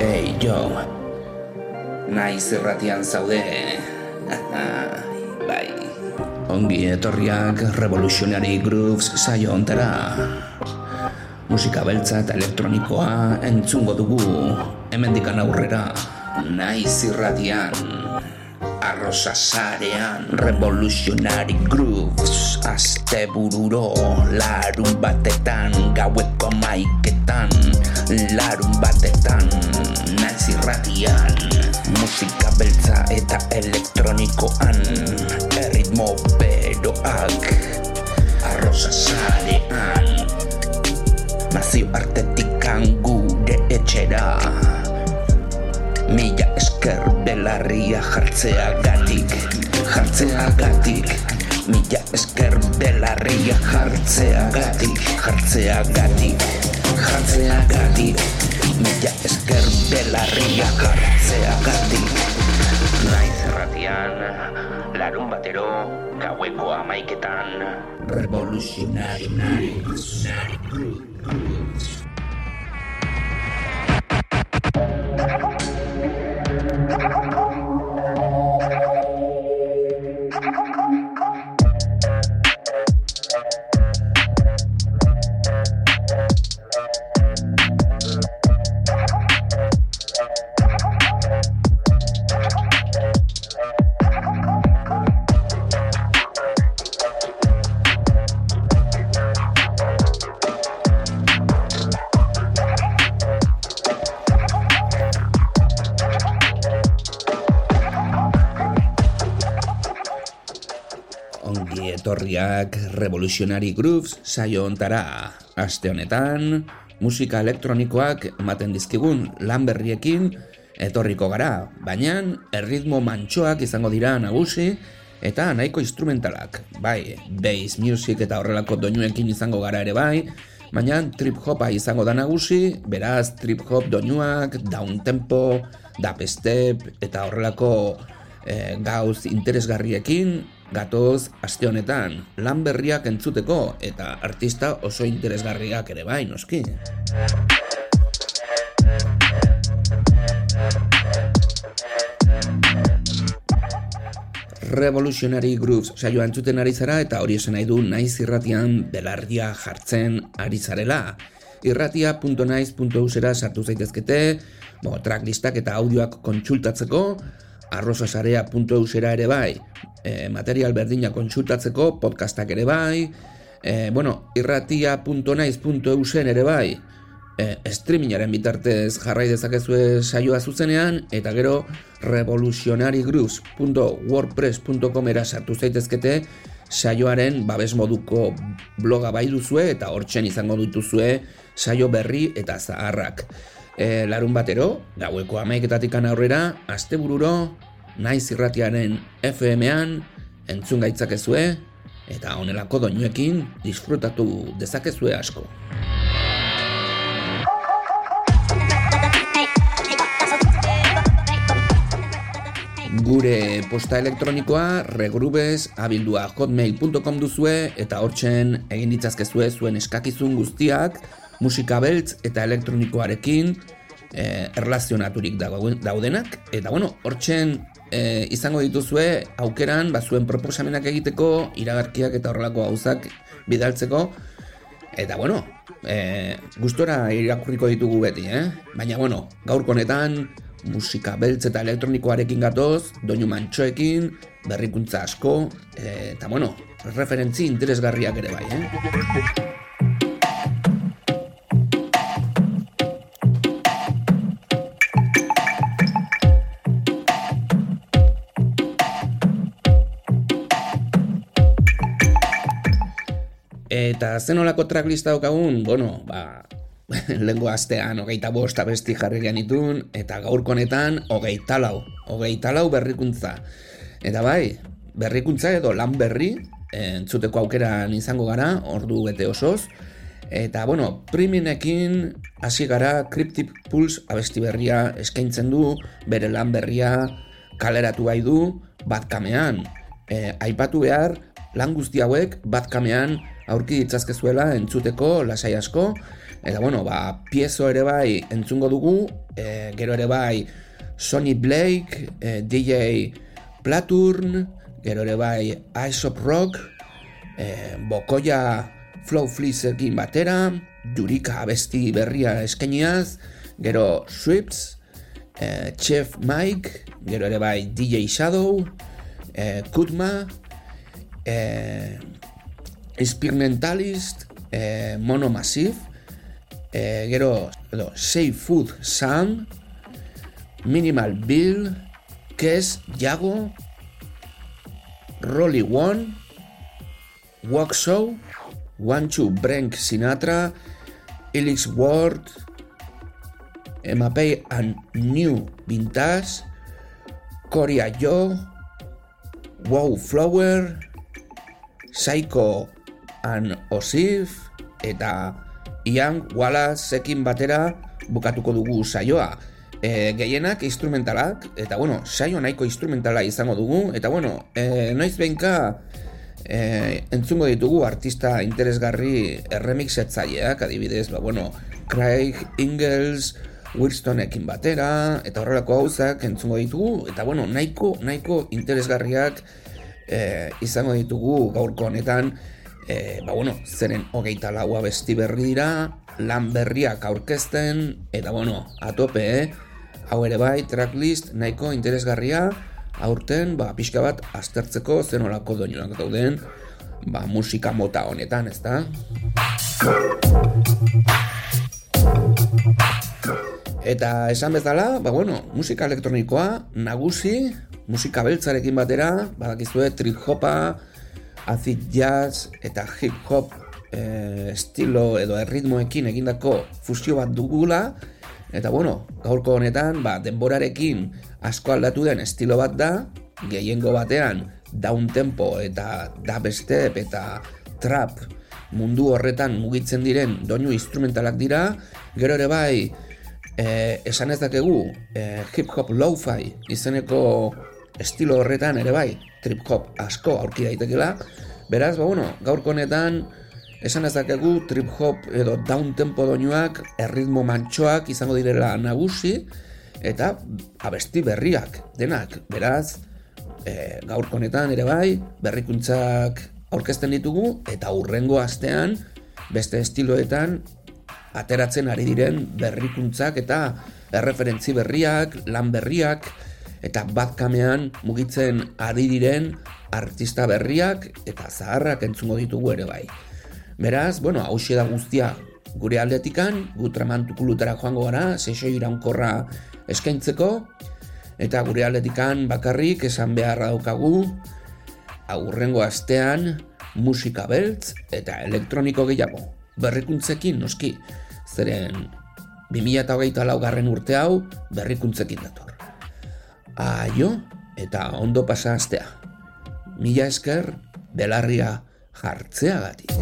Hey, jo. Naiz erratian zaude. bai. Ongi etorriak Revolutionary Grooves saio ontera. Musika beltza eta elektronikoa entzungo dugu. Hemendikan aurrera. Naiz irratian. Arrosa sarean Revolutionary Grooves Aste bururo Larun batetan Gaueko maiketan Larun batetan Naiz irratian Musika beltza eta elektronikoan Erritmo beroak Arrosa sarean Nazio artetikan gure etxera Mila esker belarria jartzea gatik Jartzea gatik Mila esker belarria jartzea gatik Jartzea gatik Mila esker belarria jartzea gatik Naiz erratian Larun batero Gaueko amaiketan Revolutionary Revolutionary etorriak Revolutionary Grooves saio ontara. Aste honetan, musika elektronikoak ematen dizkigun lan berriekin etorriko gara, baina erritmo mantxoak izango dira nagusi eta nahiko instrumentalak. Bai, bass music eta horrelako doinuekin izango gara ere bai, baina trip hopa izango da nagusi, beraz trip hop doinuak, down tempo, dubstep eta horrelako e, gauz interesgarriekin gatoz aste honetan lan berriak entzuteko eta artista oso interesgarriak ere bai, noski. Revolutionary Grooves saioa entzuten ari zara eta hori esan nahi du naiz irratian belardia jartzen ari zarela. Irratia.naiz.usera sartu zaitezkete, bo, tracklistak eta audioak kontsultatzeko, arrosasarea.eusera ere bai, e, material berdina kontsultatzeko, podcastak ere bai, e, bueno, irratia.naiz.eusen ere bai, e, streamingaren bitartez jarrai dezakezue saioa zuzenean, eta gero revolutionarygrooves.wordpress.com era sartu zaitezkete, saioaren babes moduko bloga bai duzue, eta hortzen izango dituzue saio berri eta zaharrak e, larun batero, gaueko amaiketatik aurrera, astebururo, naiz irratiaren FM-ean, entzun gaitzakezue, eta honelako doinuekin disfrutatu dezakezue asko. Gure posta elektronikoa regrubes abildua hotmail.com duzue eta hortzen egin ditzazkezue zuen eskakizun guztiak musika beltz eta elektronikoarekin e, erlazionaturik daudenak. Eta bueno, hortzen e, izango dituzue aukeran bazuen proposamenak egiteko, iragarkiak eta horrelako gauzak bidaltzeko. Eta bueno, e, gustora irakurriko ditugu beti, eh? Baina bueno, gaurko honetan musika beltz eta elektronikoarekin gatoz, doinu mantxoekin, berrikuntza asko, e, eta bueno, referentzi interesgarriak ere bai, eh? Eta zenolako tracklista daukagun, bueno, ba, lengo astean hogeita bost abesti jarri itun, eta gaurkonetan hogeita lau, hogeita lau berrikuntza. Eta bai, berrikuntza edo lan berri, entzuteko aukeran izango gara, ordu bete osoz, eta bueno, priminekin hasi gara Cryptip Pulse abesti berria eskaintzen du, bere lan berria kaleratu bai du, batkamean. E, aipatu behar, lan guzti hauek batkamean aurki ditzazkezuela entzuteko lasai asko. Eta bueno, ba, piezo ere bai entzungo dugu, e, gero ere bai Sonny Blake, e, DJ Platurn, gero ere bai Ice Rock, e, Bokoia Flow Fleecekin batera, Jurika abesti berria eskainiaz, gero Swips, e, Chef Mike, gero ere bai DJ Shadow, e, Kutma, e, Experimentalist, Mono Massive, e, gero edo, Safe Food Sam, Minimal Bill, Kes Jago, Rolly One, Walk Show, One Brank Sinatra, Elix Ward, MAP and New Vintage, Coria Joe, Wow Flower, Psycho and Osif, eta Ian Wallace ekin batera bukatuko dugu saioa. E, gehienak instrumentalak, eta bueno, saio nahiko instrumentala izango dugu, eta bueno, e, noiz behinka e, entzungo ditugu artista interesgarri erremixetzaileak, adibidez, ba, bueno, Craig Ingalls, Wilsonekin batera, eta horrelako gauzak entzungo ditugu, eta bueno, nahiko, nahiko interesgarriak e, izango ditugu gaurko honetan, e, ba bueno, zeren hogeita laua besti berri dira, lan berriak aurkezten, eta bueno, atope, eh? hau ere bai, tracklist nahiko interesgarria, aurten, ba, pixka bat, aztertzeko zen olako doinuak dauden, ba, musika mota honetan, ez da? Eta esan bezala, ba bueno, musika elektronikoa nagusi, musika beltzarekin batera, badakizue trip hopa, acid jazz eta hip hop e, estilo edo erritmoekin egindako fusio bat dugula, eta bueno, gaurko honetan, ba, denborarekin asko aldatu den estilo bat da, gehiengo batean down tempo eta dubstep eta trap mundu horretan mugitzen diren doinu instrumentalak dira, gero ere bai, e, esan ez dakegu e, hip hop lo-fi izeneko estilo horretan ere bai trip hop asko aurki daitekela. Beraz, ba, bueno, gaurko honetan esan ez dakegu trip hop edo down tempo doinuak erritmo mantxoak izango direla nagusi eta abesti berriak denak, beraz e, gaurko honetan ere bai berrikuntzak aurkezten ditugu eta urrengo astean beste estiloetan ateratzen ari diren berrikuntzak eta erreferentzi berriak, lan berriak eta batkamean mugitzen ari diren artista berriak eta zaharrak entzungo ditugu ere bai. Beraz, bueno, hau da guztia gure aldetikan, gu tramantukulutara joango gara, sesio iraunkorra eskaintzeko, eta gure aldetikan bakarrik esan beharra daukagu, aurrengo astean musika beltz eta elektroniko gehiago berrikuntzekin noski, zeren 2008 laugarren urte hau berrikuntzekin dator. Aio, eta ondo pasa astea. Mila esker, belarria jartzeagatik.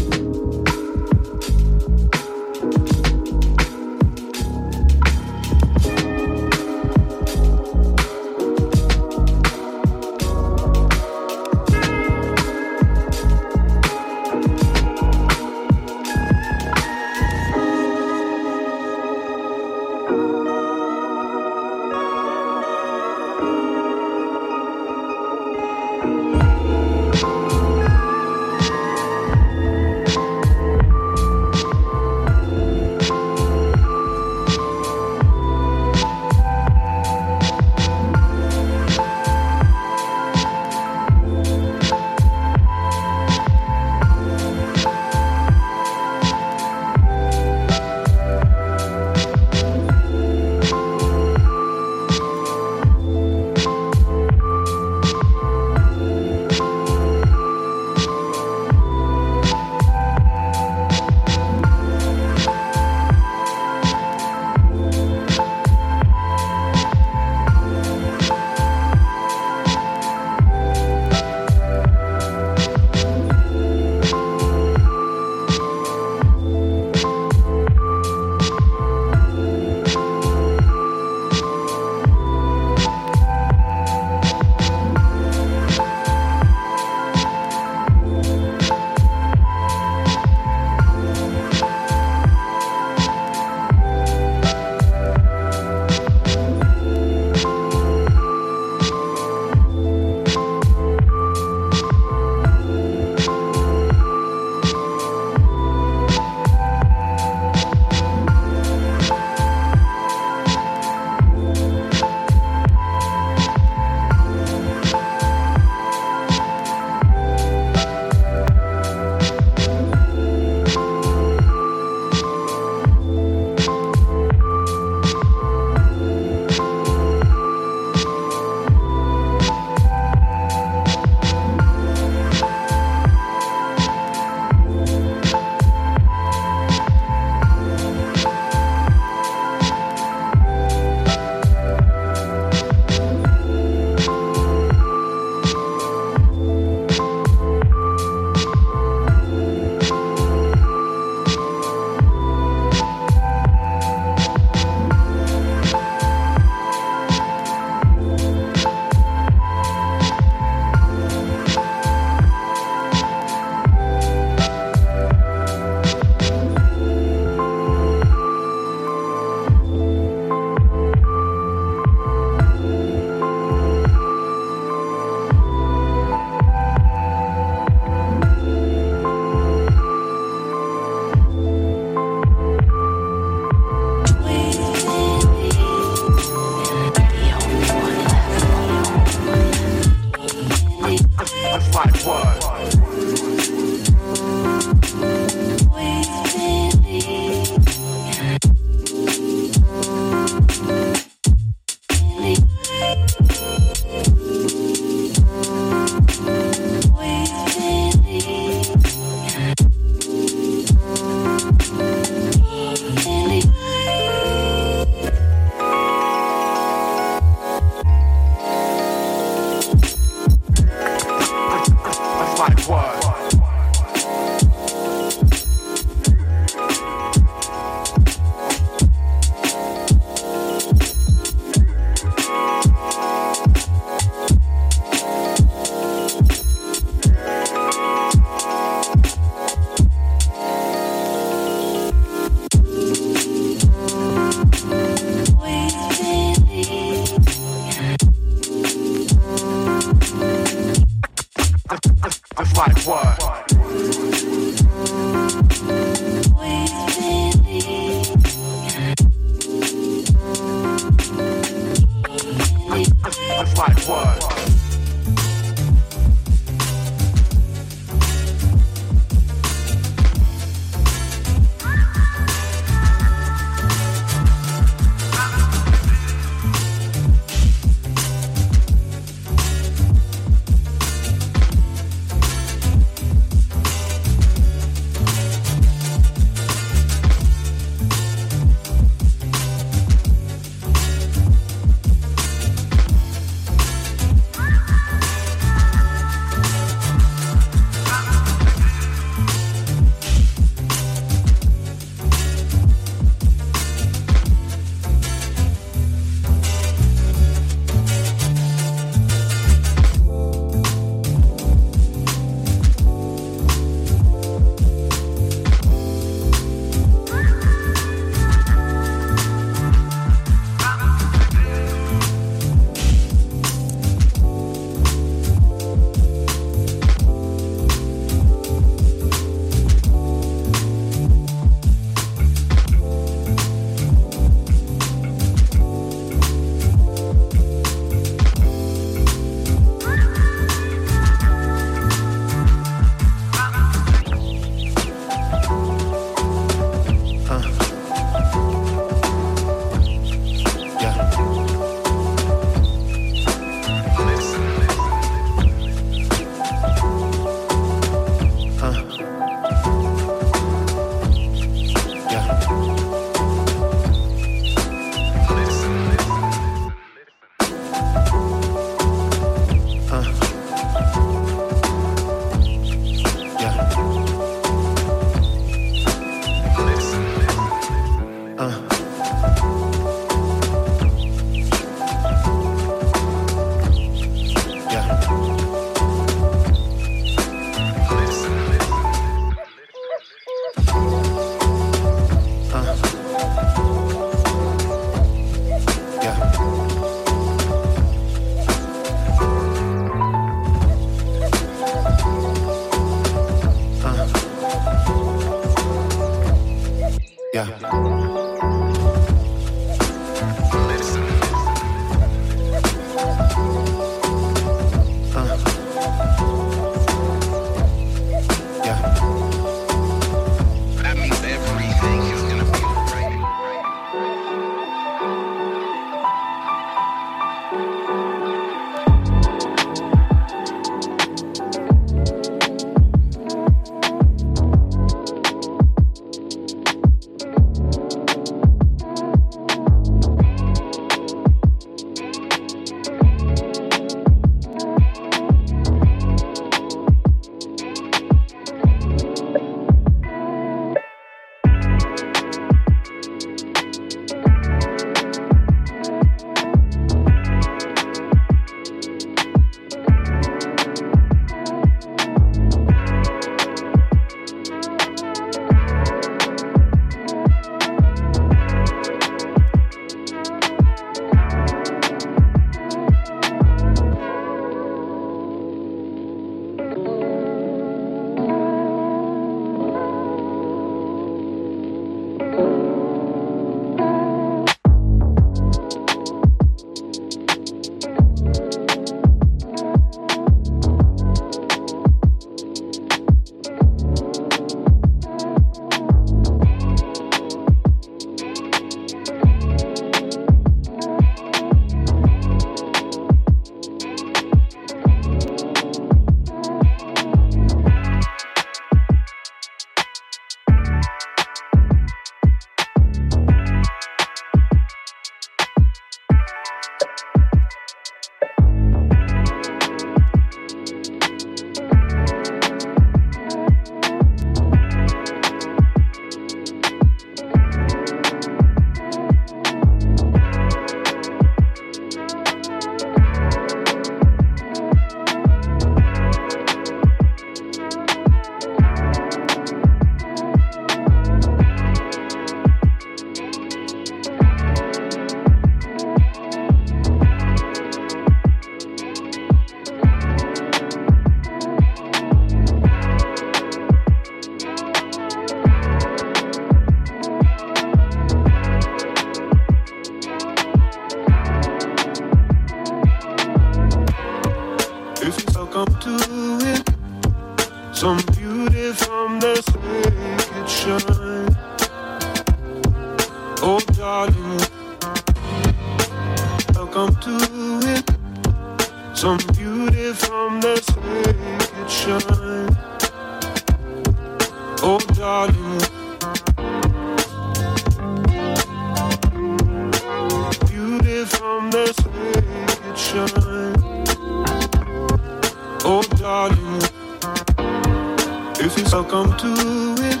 Welcome to it,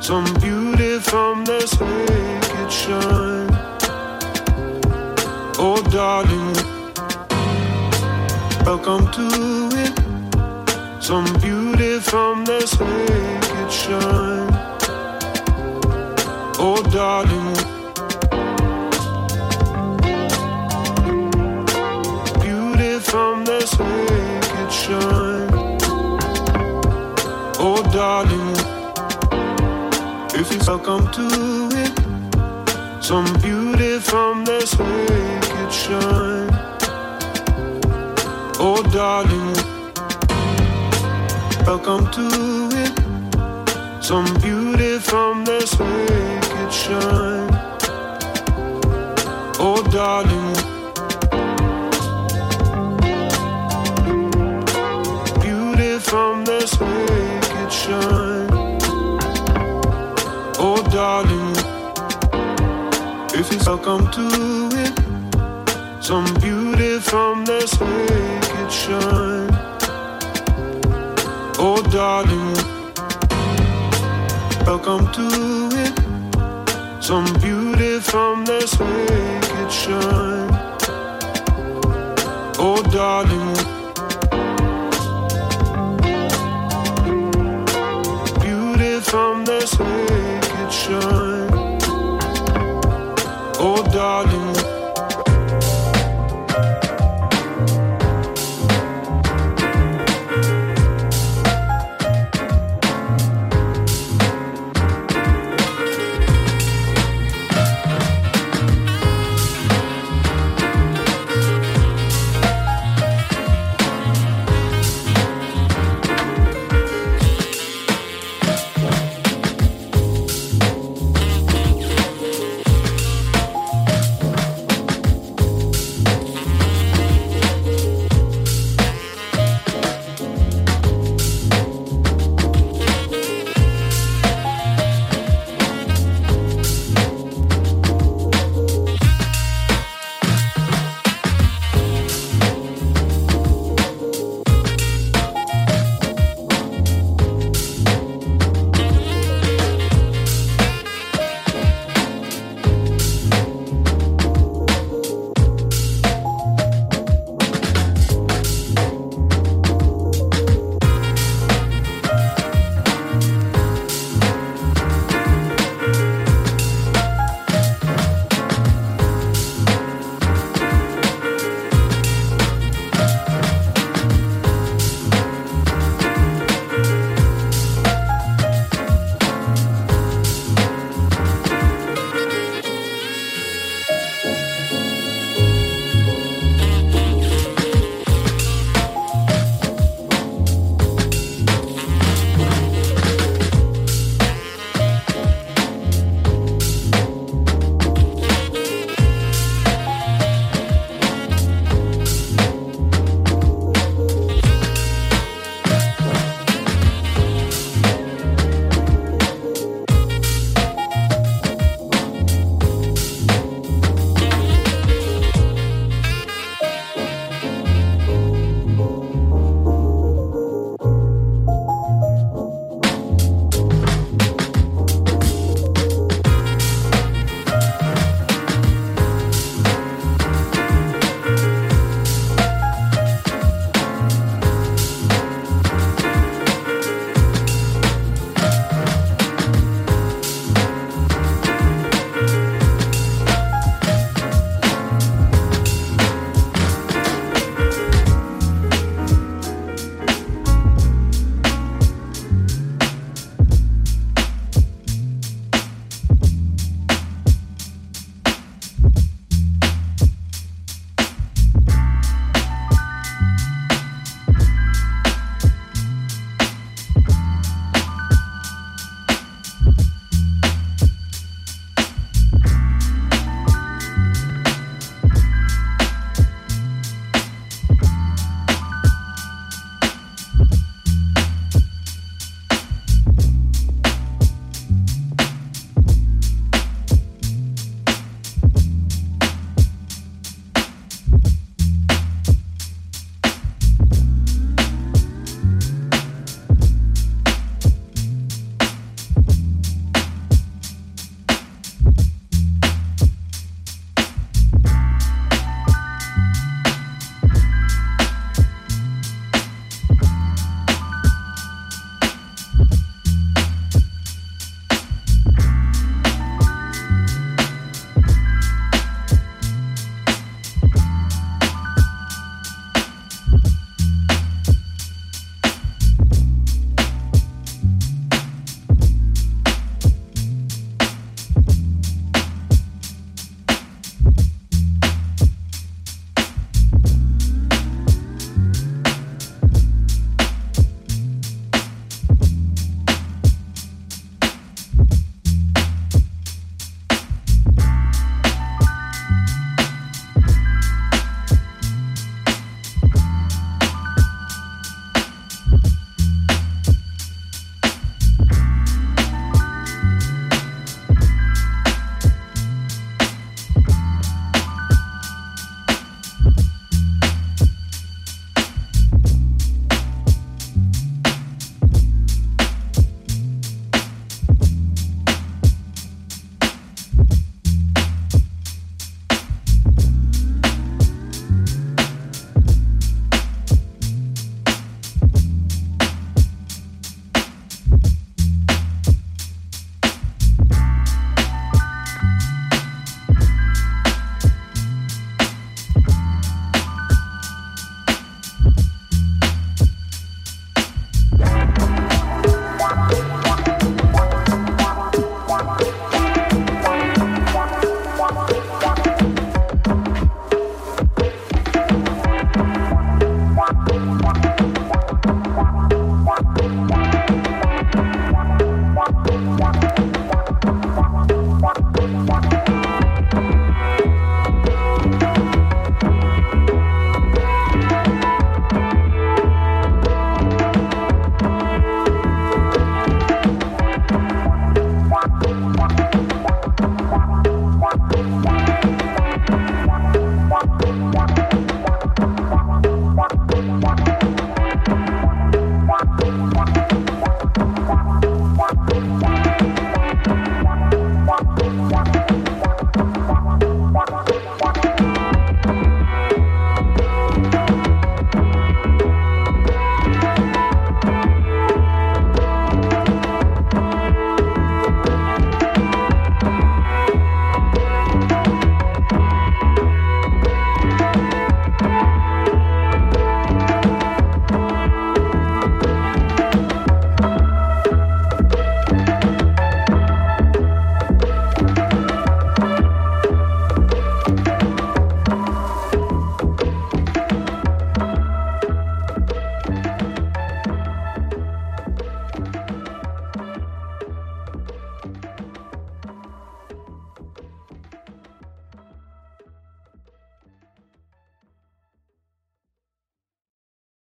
some beauty from the naked shine. Oh, darling. Welcome to it. Some beauty from the naked shine. Oh, darling. Beauty from the naked shine. Darling. If you welcome to it, some beauty from the naked shine. Oh, darling. Welcome to it. Some beauty from the naked shine. Oh, darling. Beauty from the naked shine. Oh, darling. If you welcome to it, some beauty from the naked shine. Oh, darling. Welcome to it. Some beauty from the naked shine. Oh, darling. take it, shine. Oh, darling.